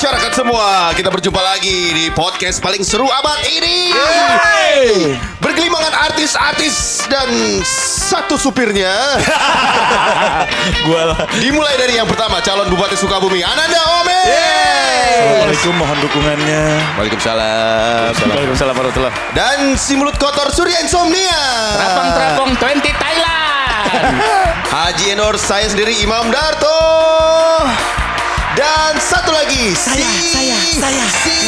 masyarakat semua, kita berjumpa lagi di podcast paling seru abad ini. Bergelimangan artis-artis dan satu supirnya. Gua lah. Dimulai dari yang pertama, calon Bupati Sukabumi, Ananda Ome. Assalamualaikum mohon dukungannya. Waalaikumsalam. Waalaikumsalam warahmatullah. Dan si mulut kotor Surya Insomnia. Terapung-terapung 20 Thailand. Haji Enor, saya sendiri Imam Darto. Dan satu lagi, saya, saya, saya, si,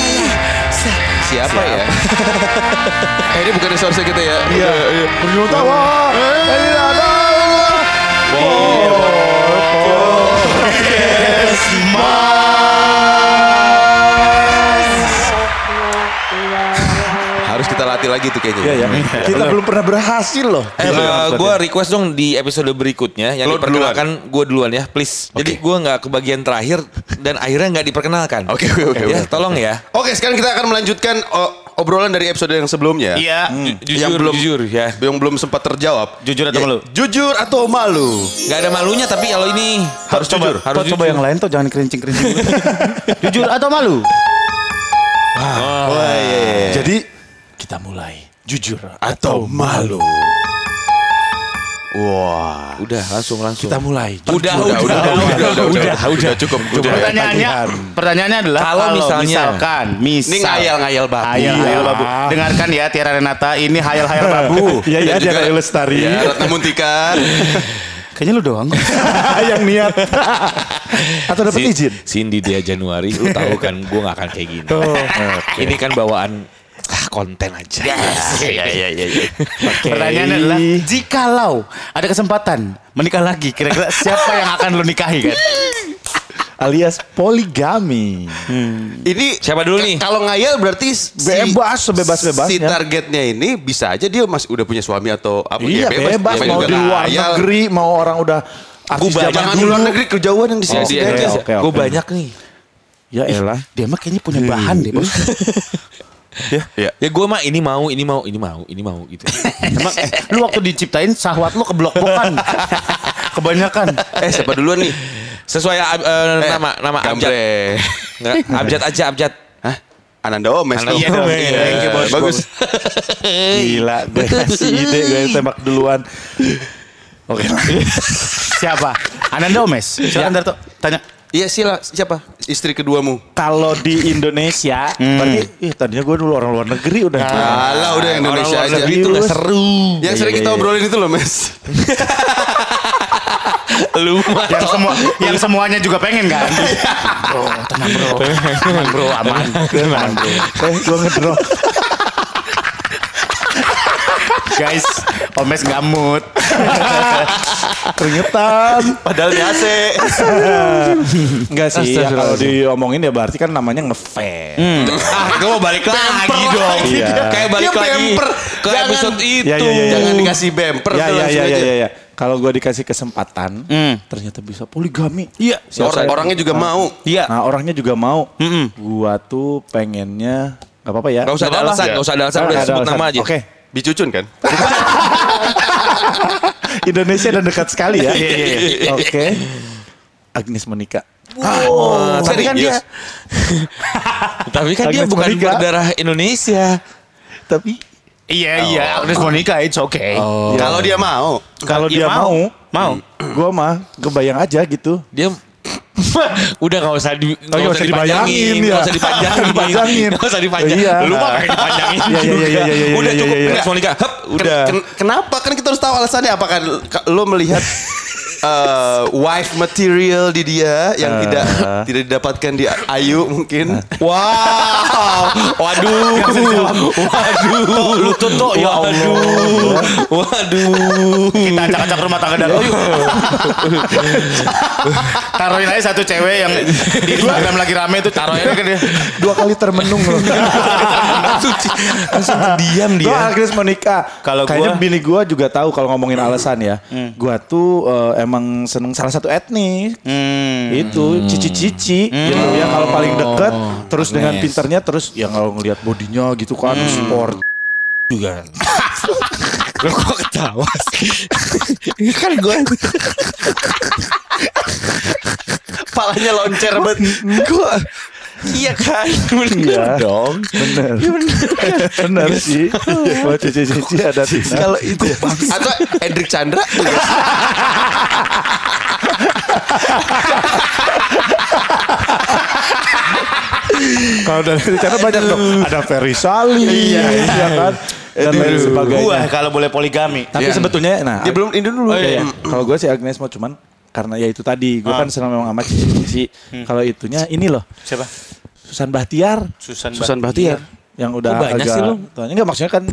Siapa ya? eh, ini bukan resource kita ya. Iya, iya. Berjuang tawa. Ini ada. Kita latih lagi tuh kayaknya. Iya ya. Kita belum pernah berhasil loh. Eh, gue request dong di episode berikutnya yang Lo diperkenalkan gue duluan ya, please. Jadi gue nggak ke bagian terakhir dan akhirnya nggak diperkenalkan. Oke, oke, oke, Ya, oke. tolong ya. Oke, sekarang kita akan melanjutkan oh, obrolan dari episode yang sebelumnya. Iya. Jujur, yang belum jujur ya. Yang belum sempat terjawab. Jujur atau Ya, malu? Jujur atau malu? Gak ada malunya tapi kalau ini Harus jujur. Harus Harus coba jujur. yang lain tuh jangan kerincing-kerincing. Jujur atau malu? Wah, iya, iya. Jadi kita mulai. Jujur atau malu. Wah. Udah langsung langsung. Kita mulai. Udah, Udah, udah, udah, udah, udah, udah, udah, cukup. Udah. Pertanyaannya, pertanyaannya adalah Kalau misalnya- misalkan, misal, Ini ngayal-ngayal babu. Hayal, hayal Iya. babu. Dengarkan ya Tiara Renata, ini hayal-hayal babu. Iya iya dia kayak Lestari. Ya, Ratna Muntikan. Kayaknya lu doang. yang niat. Atau dapat izin. Cindy dia Januari, lu tahu kan gue gak akan kayak gini. Oh, Ini kan bawaan ah, konten aja. Iya, iya, iya. iya. Pertanyaannya adalah, jikalau ada kesempatan menikah lagi, kira-kira siapa yang akan lu nikahi kan? Alias poligami. Ini Siapa dulu nih? Kalau ngayal berarti si- Bebas, sebebas-bebasnya. Si targetnya ini bisa aja dia masih udah punya suami atau apa Iya bebas, Namanya mau juga di luar ngayal. negeri, mau orang udah artis banyak Jangan di luar negeri kejauhan yang di sini. Oh, oke, dia, oke, gue banyak nih. Ya elah. Dia mah kayaknya punya bahan deh, bos. Ya. Ya gue mah ini mau, ini mau, ini mau, ini mau gitu. Emang eh, lu waktu diciptain sahwat lu keblok-blokan. Kebanyakan. Eh siapa duluan nih? Sesuai ab- eh, nama nama abjad. Gambre. Abjad aja abjad. Hah? Ananda Omes. Ananda. Iya dong. Iya, Thank you, bos. Bagus. Gila, gue kasih ide, gue tembak duluan. Oke. Siapa? Ananda Omes. Silakan Darto, tanya. Iya sila siapa? Istri keduamu. Kalau di Indonesia, berarti ih tadinya gue dulu orang luar negeri udah. Alah udah Indonesia Orang luar aja. negeri itu nggak seru. Yang sering kita obrolin itu loh mes. Lu Yang semua yang semuanya juga pengen kan? bro, tenang bro. Tenang bro, aman. Aman bro. Eh, gue ngedrop. Guys, Omes gamut. Keringetan. Padahal di AC. Enggak sih, ya, kalau diomongin ya berarti kan namanya ngefans. ah, gue mau balik lagi dong. Iya. Kayak balik Dia lagi bemper. ke Jangan- episode itu. Ya, ya, ya, ya. Jangan dikasih bemper Ya, ya, ya, ya, aja. ya, ya. Kalau gue dikasih kesempatan, ternyata bisa poligami. Iya. Orang- orangnya juga mau. Iya. Nah orangnya juga mau. Gua tuh pengennya nggak apa-apa ya. Gak usah ada alasan, gak usah ada alasan, udah sebut nama aja. Oke. Bicucun kan? Indonesia dan dekat sekali ya. Iya, iya, Oke. Agnes Monica. Wah, tapi kan dia? Tapi kan dia Agnes bukan Monica. berdarah Indonesia. Tapi Iya, iya. Agnes Monica, it's okay. Kalau dia mau. kalau Iya, dia mau, Mau. gua mah kebayang aja gitu. Dia udah gak usah di Oh, nggak usah dibayangin, nggak ya. usah dipanjangin, Dipanjangin. nggak usah dipanjangin. Iya. Lu mah pengen dipanjangin Iya, iya, iya, iya, iya, Udah iya, cukup iya, iya. Monica. Hup, udah. Ken- ken- kenapa? Kan kita harus tahu alasannya. Apakah ka- lo melihat eh, wife material di dia yang tidak tidak didapatkan di Ayu mungkin? Wow, waduh, waduh, Lu tuh tuh, ya Allah. waduh, waduh. Kita acak-acak rumah tangga Darto yuk. taruhin aja satu cewek yang di Instagram lagi rame itu taruhin aja ke dia. Dua kali termenung loh. langsung, langsung diam Gue dia. Agnes Monica. Kalau Kayaknya gua- bini gue juga tahu kalau ngomongin alasan ya. Gua tuh eh, emang seneng salah satu etnis. Hmm. Itu cici-cici gitu ya kalau paling deket terus dengan pinternya terus yang kalau ngelihat bodinya gitu kan sport juga. Lo kok ketawa sih? kan gue Palanya loncer banget. gue Iya kan? Iya dong, bener. bener sih. Buat cici-cici ada Tina. Kalau itu atau Hendrik Chandra juga. Kalau dari cara banyak dong. Ada Ferry Sali, iya, kan. Dan lain sebagainya. Gua kalau boleh poligami. Tapi Iya. sebetulnya, nah, Dia belum ini dulu. Oh, iya, iya. Kalau gue sih Agnes mau cuman karena ya itu tadi, gue Ah. kan senang memang amat cici-cici. Kalau itunya ini loh, Siapa? Susan Bahtiar Susan, Susan Bahtiar. yang udah Oh, banyak agak, sih. Tuanya enggak maksudnya kan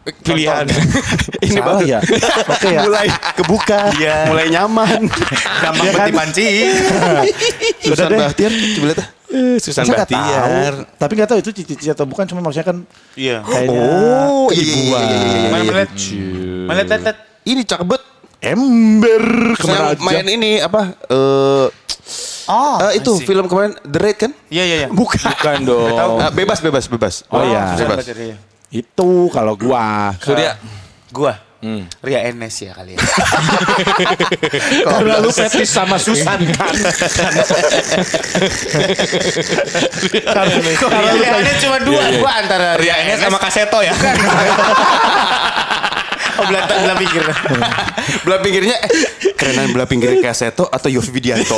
Pilihan. ini salah ya. Oke ya. Mulai kebuka, Iya. mulai nyaman. Gampang Iya kan? dipancing. Susan deh. Bahtiar, coba lihat. ah. Susan Masa Bahtiar. tahu? Tapi nggak tahu itu cici-cici atau bukan, cuma maksudnya kan Iya. kayaknya Oh, iya, iya, iya, iya, iya, Mana iya. mana lihat? Mana lihat. Ini cakep. Ember ke mana aja. main ini apa? Eh Oh, eh, itu film kemarin The Raid kan? Iya iya iya. Bukan. Bukan dong. Ah, bebas, bebas, bebas. Oh, iya. Susan Bebas. Iya. Itu kalau gua. Surya. Gua. Ria Enes ya kali ya. Karena lu fetis sama Susan kan. Ria Enes cuma dua. Gua antara Ria Enes sama Kaseto ya. Oh, belah, belah pikir. Belah pinggirnya eh, kerenan belah pinggir Kaseto atau Yofi Widianto.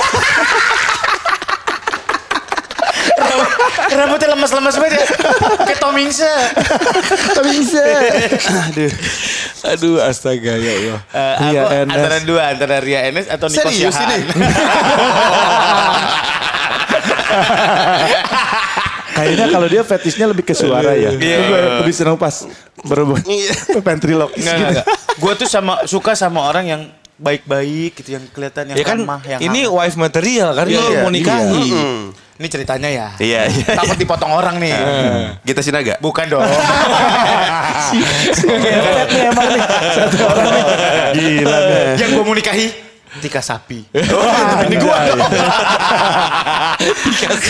Rambutnya lemas-lemas banget ya. Kayak Tomingse. bisa. Aduh. Aduh astaga ya Allah. Eh, Ria aku Enes. antara dua, antara Ria Enes atau Niko Serius ini? Kayaknya kalau dia fetisnya lebih ke suara ya. Iya. Gue lebih senang pas berhubung ventriloquist Enggak, gitu. Gue tuh sama suka sama orang yang baik-baik gitu, yang kelihatan yang Ya kan ramah, yang ini hangat. wife material kan Iya, lu iya. mau nikahi. Ini ceritanya ya. Iya, iya. Takut dipotong orang nih. Kita Sinaga. Bukan dong. Emang nih. Satu orang nih. Gila deh. yang gue mau nikahi Tika Sapi. Ini gua.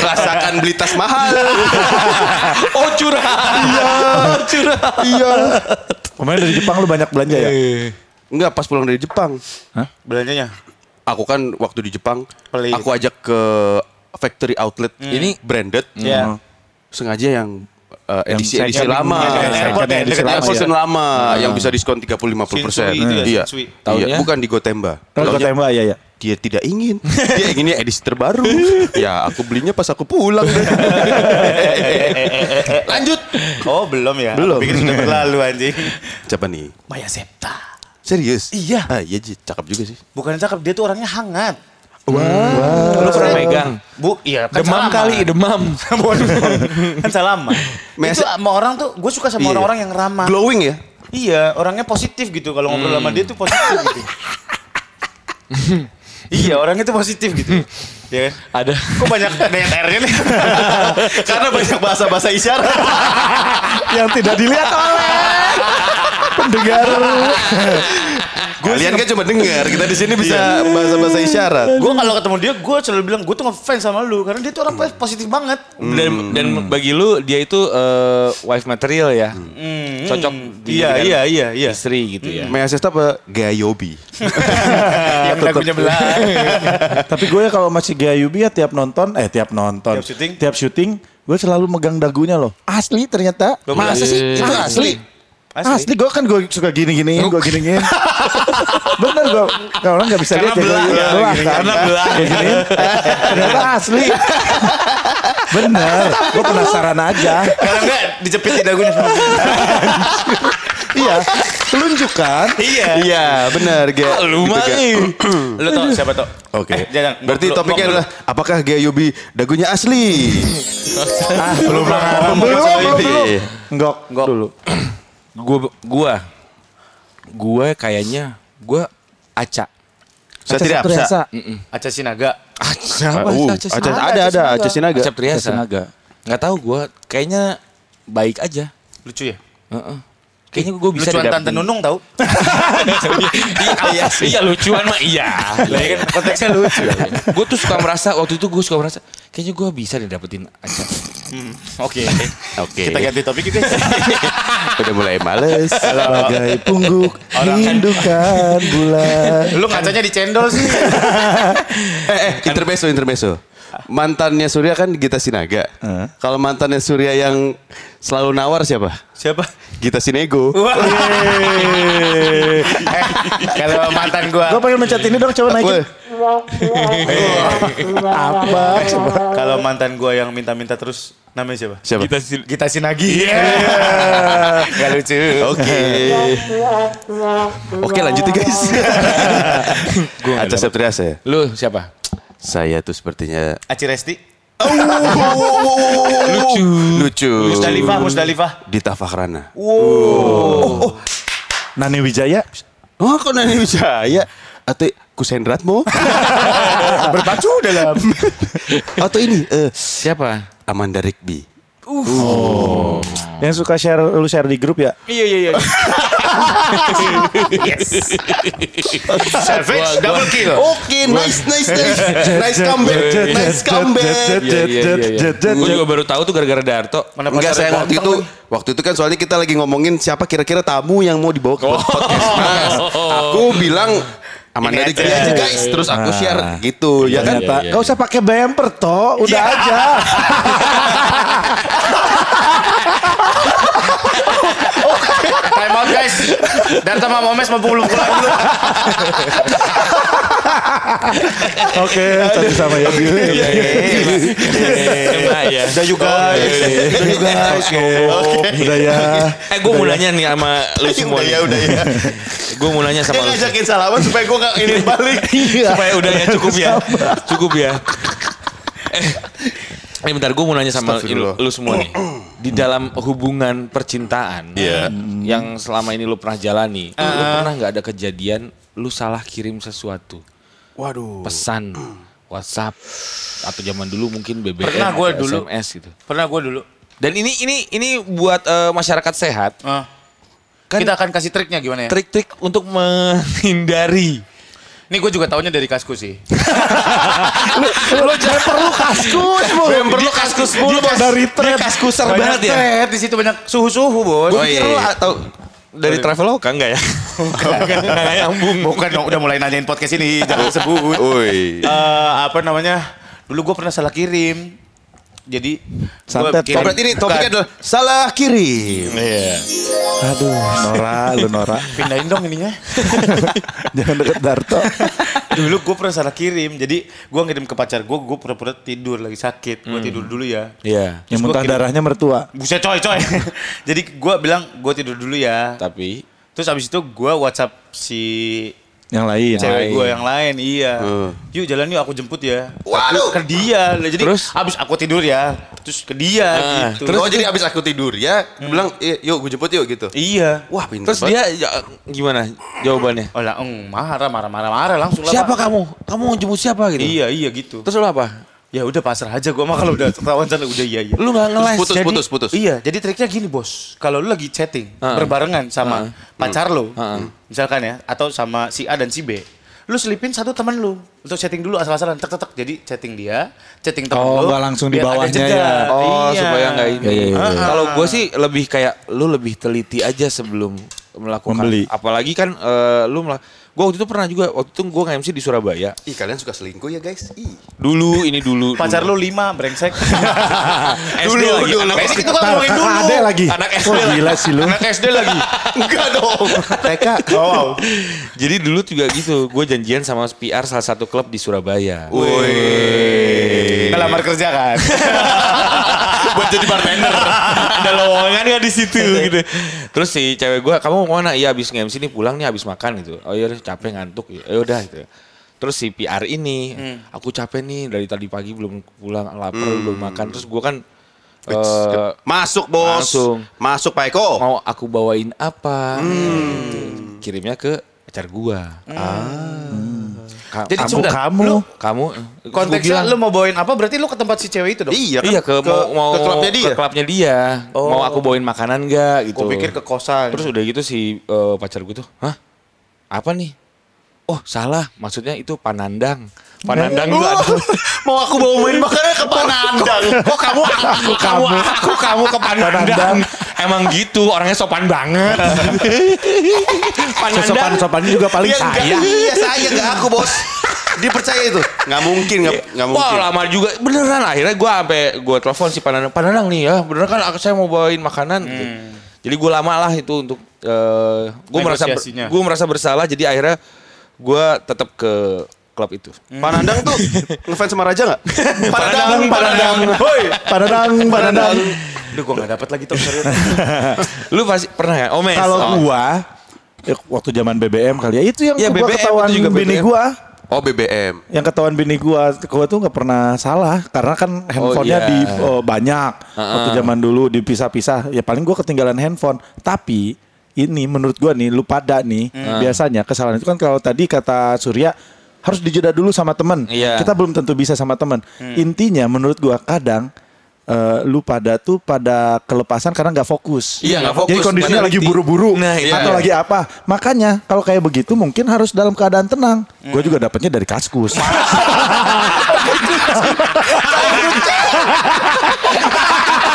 Rasakan beli tas mahal. Oh curhat. Iya, curhat. iya. Kemarin dari Jepang lu banyak belanja ya? Enggak, pas pulang dari Jepang. Belanjanya. Aku kan waktu di Jepang, Pelit. aku ajak ke factory outlet. Ini branded. Iya. Sengaja yang uh, Yang edisi edisi lama. Yang ya, edisi lama Yang ya. lama yang bisa diskon 30 50 persen. Ya, Iya. Iya, bukan di Gotemba. Kalau Taunya tembak ya ya. dia tidak ingin. Dia inginnya edisi terbaru. ya, aku belinya pas aku pulang. deh. Lanjut. Oh belum ya? Belum. Aku Pikir sudah berlalu anjing. Siapa nih? Maya Septa. Serius? Iya. Ah, iya, Ji. cakep juga sih. Bukan cakep, dia tuh orangnya hangat. Lu pernah megang? Bu, iya kan Demam salaman. kali, demam. Kan salaman. Itu sama orang tuh, gue suka sama Iya. orang-orang yang ramah. Glowing ya? Iya, orangnya positif gitu. Kalau ngobrol sama dia tuh positif gitu. iya, orangnya tuh positif gitu. Iya kan? Ada. Kok banyak ada yang R-nya nih? Karena banyak bahasa-bahasa isyarat. Yang tidak dilihat oleh pendengar. Kalian kan cuma dengar, kita di sini bisa bahasa-bahasa isyarat. gue kalau ketemu dia, gue selalu bilang gue tuh ngefans sama lu karena dia tuh orang positif banget. Dan dan bagi lu dia itu eh, wife material ya. Hmm, Cocok hmm. dijadikan Iya, iya, iya, iya. Istri gitu ya. Maya Sesta apa? Gayobi. yang dagunya belah. Tapi gue kalau masih gaya Yubi ya tiap nonton, eh tiap nonton. Tiap syuting? Tiap syuting, gue selalu megang dagunya loh. Asli ternyata. Masa sih? Itu asli? Asli, gue kan gue suka gini-giniin, gue gini-giniin. Bener gue, kalau orang gak bisa Karena lihat ya. belah, ya, belah gini, kan. karena belah. Gue giniin, ternyata asli. Bener, gue penasaran aja. Kalau enggak dijepit di dagunya. Iya, telunjuk kan. iya. Iya, benar. Ga. lu mah nih. Lu tau siapa tau? Oke. Eh, jangan. Berarti topiknya adalah apakah Gayobi dagunya asli? Ah, belum belum, belum, belum, belum, belum. belum. Enggak, Enggak. dulu. Gua gua gua kayaknya gua aca. Saya Aca tidak Septriasa. bisa. Aca Sinaga. Aca. Uh, Aca, ada ada Aca Sinaga. Acap Triasa. Sinaga. Nggak tahu gua kayaknya baik aja. Lucu ya? Heeh. Kayaknya gue bisa Lucuan Tante. Nunung tau? iya, iya lucuan mah iya. Lah kan konteksnya lucu. gue tuh suka merasa waktu itu gue suka merasa kayaknya gue bisa nih dapetin Aca. Oke. Oke. Kita ganti topik guys. Udah mulai males. Sebagai pungguk hindukan bulan. Lu ngacanya di cendol sih. eh, eh, intermezzo, intermezzo. mantannya Surya kan Gita Sinaga. Heeh. Kalau mantannya Surya yang selalu nawar siapa? Siapa? Gita Sinego. Eh, kalau mantan gua Gue pengen mencet ini dong, coba naikin. Weh, Apa? Kalau mantan gua yang minta-minta terus namanya siapa? Siapa? Kita sil- Gita Sinagi. Gak lucu. Oke. Oke lanjut ya guys. Aca Septriasa ya. Lu siapa? Saya tuh sepertinya Aci Resti. lucu. Lucu. Musdalifah, Musdalifah. Dita Fahrana. Nani Wijaya. Oh kok Nani Wijaya? Atau Kusendratmo? Berpacu dalam. Atau ini eh, Siapa? Amanda Rigby. Yang suka share, lu share di grup ya? Iya iya iya. yes. Savage double kill. Oke, nice, nice, nice, nice comeback, nice comeback. Iya, iya, iya, iya. Gue juga baru tahu tuh gara-gara Darto. Mana Enggak saya waktu itu waktu itu kan soalnya kita lagi ngomongin siapa kira-kira tamu yang mau dibawa ke podcast Mas. Aku bilang Amanda Ini Rigby aja. aja guys, terus aku share gitu ya kan. Ternyata. Gak usah pakai bumper toh, udah aja. Time out guys. Darta sama Momes mau belum pulang dulu. Oke, tadi sama ya. ya. Udah juga. Udah juga. Oke. Udah ya. Eh gue mau nanya nih sama lu semua. Udah ya, udah ya. Gue mau nanya sama Dia lu. ngajakin salaman supaya gue gak ini balik. Supaya udah ya cukup ya. Cukup ya. Eh, eh bentar gue mau nanya sama lu, lu semua nih. Di dalam hubungan percintaan Iya. yang selama ini lu pernah jalani, lu pernah nggak ada kejadian lu salah kirim sesuatu, Waduh. pesan, WhatsApp atau zaman dulu mungkin BBM, Pernah gua atau dulu. SMS gitu. Pernah gue dulu. Dan ini ini ini buat eh, masyarakat sehat, Ah. Kan- Kita akan kasih triknya gimana ya? trik-trik untuk menghindari Ini gue juga taunya dari kasku sih. Lu jangan perlu kaskus, Bu. Perlu kaskus mulu bos. dari Dia kaskuser banget ya. di situ banyak suhu-suhu, Bos. Oh iya. Lu atau dari Traveloka enggak ya? Bukan enggak nyambung. Bukan dong, udah mulai nanyain podcast ini, jangan sebut. Woi. Eh, apa namanya? Dulu gue pernah salah kirim. Jadi Santet. kirim- Oh, berarti ini topiknya adalah salah kirim. Iya. Aduh, Nora, lu Nora. Pindahin dong ininya. Jangan deket Darto. Dulu gue pernah salah kirim. Jadi gue ngirim ke pacar gue, gue pura-pura tidur lagi sakit. Gue tidur dulu ya. Iya. Yang Terus gua muntah kirim- darahnya mertua. Buset coy coy. Jadi gue bilang gue tidur dulu ya. Tapi Terus abis itu gue WhatsApp si Yang lain. cewek gue yang lain iya. Hmm. Yuk jalan yuk aku jemput ya. Waduh. Ke dia. Jadi Terus? abis aku tidur ya. Terus ke dia Ah, gitu. Terus oh jadi abis aku tidur ya, dia bilang "Eh, yuk gue jemput yuk gitu. Iya. Wah pintar terus dia ya, gimana jawabannya? Oh lah, eng, marah, marah, marah, marah langsung lah. Siapa kamu? Kamu mau jemput siapa gitu? Iya, iya gitu. Terus lu apa? Ya udah pasrah aja gua mah kalau udah ketahuan sana udah iya iya. Lu nggak ngeles. Putus, Jadi- putus, putus. Iya, jadi triknya gini bos. Kalau lu lagi chatting Heeh. berbarengan sama pacar lu, Heeh. misalkan ya, atau sama si A dan si B, lu selipin satu teman lu untuk chatting dulu asal-asalan, tek tek. Jadi chatting dia, chatting teman Oh, lu. nggak langsung di bawahnya ya. Oh, Iya. supaya nggak ini. Iya, iya, iya. Ah, Kalau gue sih lebih kayak lu lebih teliti aja sebelum melakukan. Membeli. Apalagi kan eh, lu melak- Gue waktu itu pernah juga, waktu itu gue nge-MC di Surabaya. Ih kalian suka selingkuh ya guys? Ih. Dulu, ini dulu. Pacar dulu. lu lima, brengsek. SD lagi, anak Ini SD. kita kan ngomongin dulu. ade lagi. Anak SD Wah, lagi. gila sih lu. Anak SD lagi. Enggak dong. TK. Oh, wow. Jadi dulu juga gitu, gue janjian sama PR salah satu klub di Surabaya. Woi. Ngelamar kerja kan. Buat jadi bartender. Ada lowongan ya di situ gitu. Terus si cewek gue, kamu mau mana? Iya habis nge-MC nih pulang nih habis makan gitu. Oh iya capek ngantuk. Ya udah gitu. Terus si PR ini, aku capek nih dari tadi pagi belum pulang, lapar belum makan. Terus gue kan eh, Masuk bos. Langsung. Masuk Pak Eko. mau aku bawain apa? Gitu. Kirimnya ke pacar gua. Ka- Jadi kamu, sebentar, kamu. lu- kamu gua Konteksnya lu mau bawain apa? Berarti lu ke tempat si cewek itu dong? Iya kan? Iya ke, mau mau ke klubnya dia. Ke klubnya dia. Oh. Mau aku bawain makanan gak gitu. Gue pikir ke kosan. Terus udah gitu si eh, pacar gue tuh, "Hah? Apa nih?" Oh, salah. Maksudnya itu panandang. Panandang itu ada Mau aku bawa main makanan ke Panandang. Kok kamu aku kamu aku kamu ke Panandang. Emang gitu, orangnya sopan banget. Panandang. Sesopan-sopannya juga paling Iya saya. iya saya enggak aku bos. Dipercaya itu? Nggak mungkin, nggak nggak Wah mungkin. lama juga beneran akhirnya gue sampai gue telepon si Pananang Pananang nih ya beneran kan aku saya mau bawain makanan gitu. jadi gue lama lah itu untuk gue merasa ber- Negosiasinya. gue merasa bersalah jadi akhirnya gue tetap ke klub itu Panandang tuh ngefans sama Raja nggak? Padadang, padadang, hoi, padadang, padadang. Duh gue gak dapet lagi top serius. lu pasti pernah ya Omes Kalau Oh. gua, ya, waktu zaman BBM kali ya, itu yang Ya, gua BBM ketahuan juga bini BBM. gua. Oh BBM. Yang ketahuan bini gua, gua tuh nggak pernah salah karena kan handphonenya iya. di oh, banyak waktu zaman dulu dipisah-pisah. Ya paling gua ketinggalan handphone. Tapi ini menurut gua nih, lu pada nih biasanya kesalahan itu kan kalau tadi kata Surya harus dijeda dulu sama temen. Iya. Kita belum tentu bisa sama temen. Intinya menurut gua kadang eh, lu pada tuh pada kelepasan karena nggak fokus. Iya, nggak Jadi fokus, kondisinya nggak lagi buru-buru Nah, iya. atau lagi apa. Makanya kalau kayak begitu mungkin harus dalam keadaan tenang. Gue juga dapatnya dari kaskus.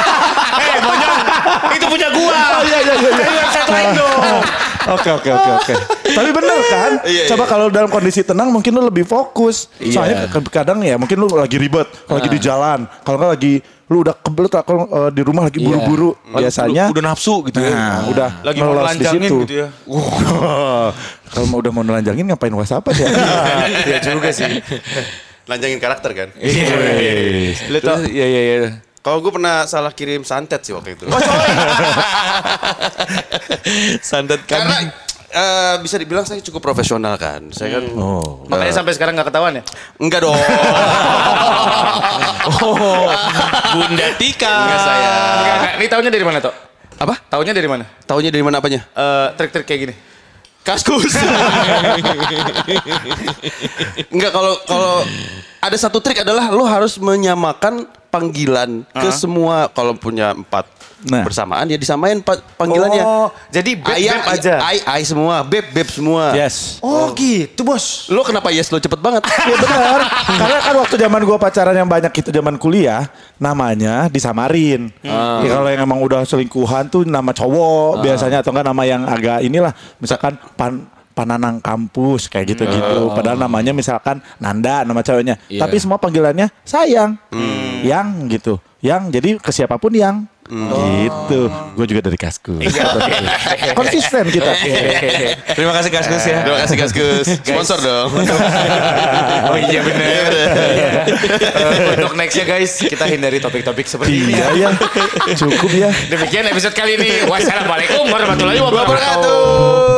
Itu punya gua. Oh iya iya iya. iya. Website lain dong. Oke oke oke oke. Tapi bener kan? Iya, Coba iya. kalau dalam kondisi tenang mungkin lu lebih fokus. Iya. Soalnya kadang ya mungkin lu lagi ribet, kalau lagi di jalan, kalau nggak lagi lu udah kebelet kalau eh, di rumah lagi buru-buru biasanya udah nafsu gitu ya Nah, udah Lagi mau melos di situ. gitu ya. Kalau mau udah mau nelanjangin ngapain WhatsApp ya? Iya juga sih. Lanjangin karakter kan. iya iya iya Kalau gue pernah salah kirim santet sih waktu itu. santet kan Karena eh, bisa dibilang saya cukup profesional kan. Saya kan Oh. Makanya sampai sekarang gak ketahuan ya? enggak dong. oh Bunda Tika enggak saya. Enggak, enggak. Ini taunya dari mana, Tok? Apa? Taunya dari mana? Taunya dari mana apanya? Eh, trik-trik kayak gini. Kaskus. Enggak kalau kalau ada satu trik adalah lo harus menyamakan panggilan ke semua kalau punya empat Nah. bersamaan ya disamain pa- panggilannya. Oh, jadi beb, Ayam beb aja. Ai ai semua, beb beb semua. Yes. Oh, gitu, Bos. Lo kenapa yes lo cepet banget? Iya benar. Karena kan waktu zaman gua pacaran yang banyak itu zaman kuliah, namanya disamarin. Ya, kalau yang emang udah selingkuhan tuh nama cowok biasanya atau enggak nama yang agak inilah, misalkan pan Pananang kampus kayak gitu-gitu. Padahal namanya misalkan Nanda nama ceweknya. Iya. Tapi semua panggilannya sayang. Yang gitu. Yang jadi ke siapa pun yang Gitu. Gue juga dari Kaskus. Konsisten kita. terima kasih Kaskus ya Terima kasih Kaskus. Sponsor dong. Oh iya benar. Untuk nextnya guys, kita hindari topik-topik seperti ini. Iya ya. Cukup ya. Demikian episode kali ini. Wassalamualaikum warahmatullahi. Wabarakatuh.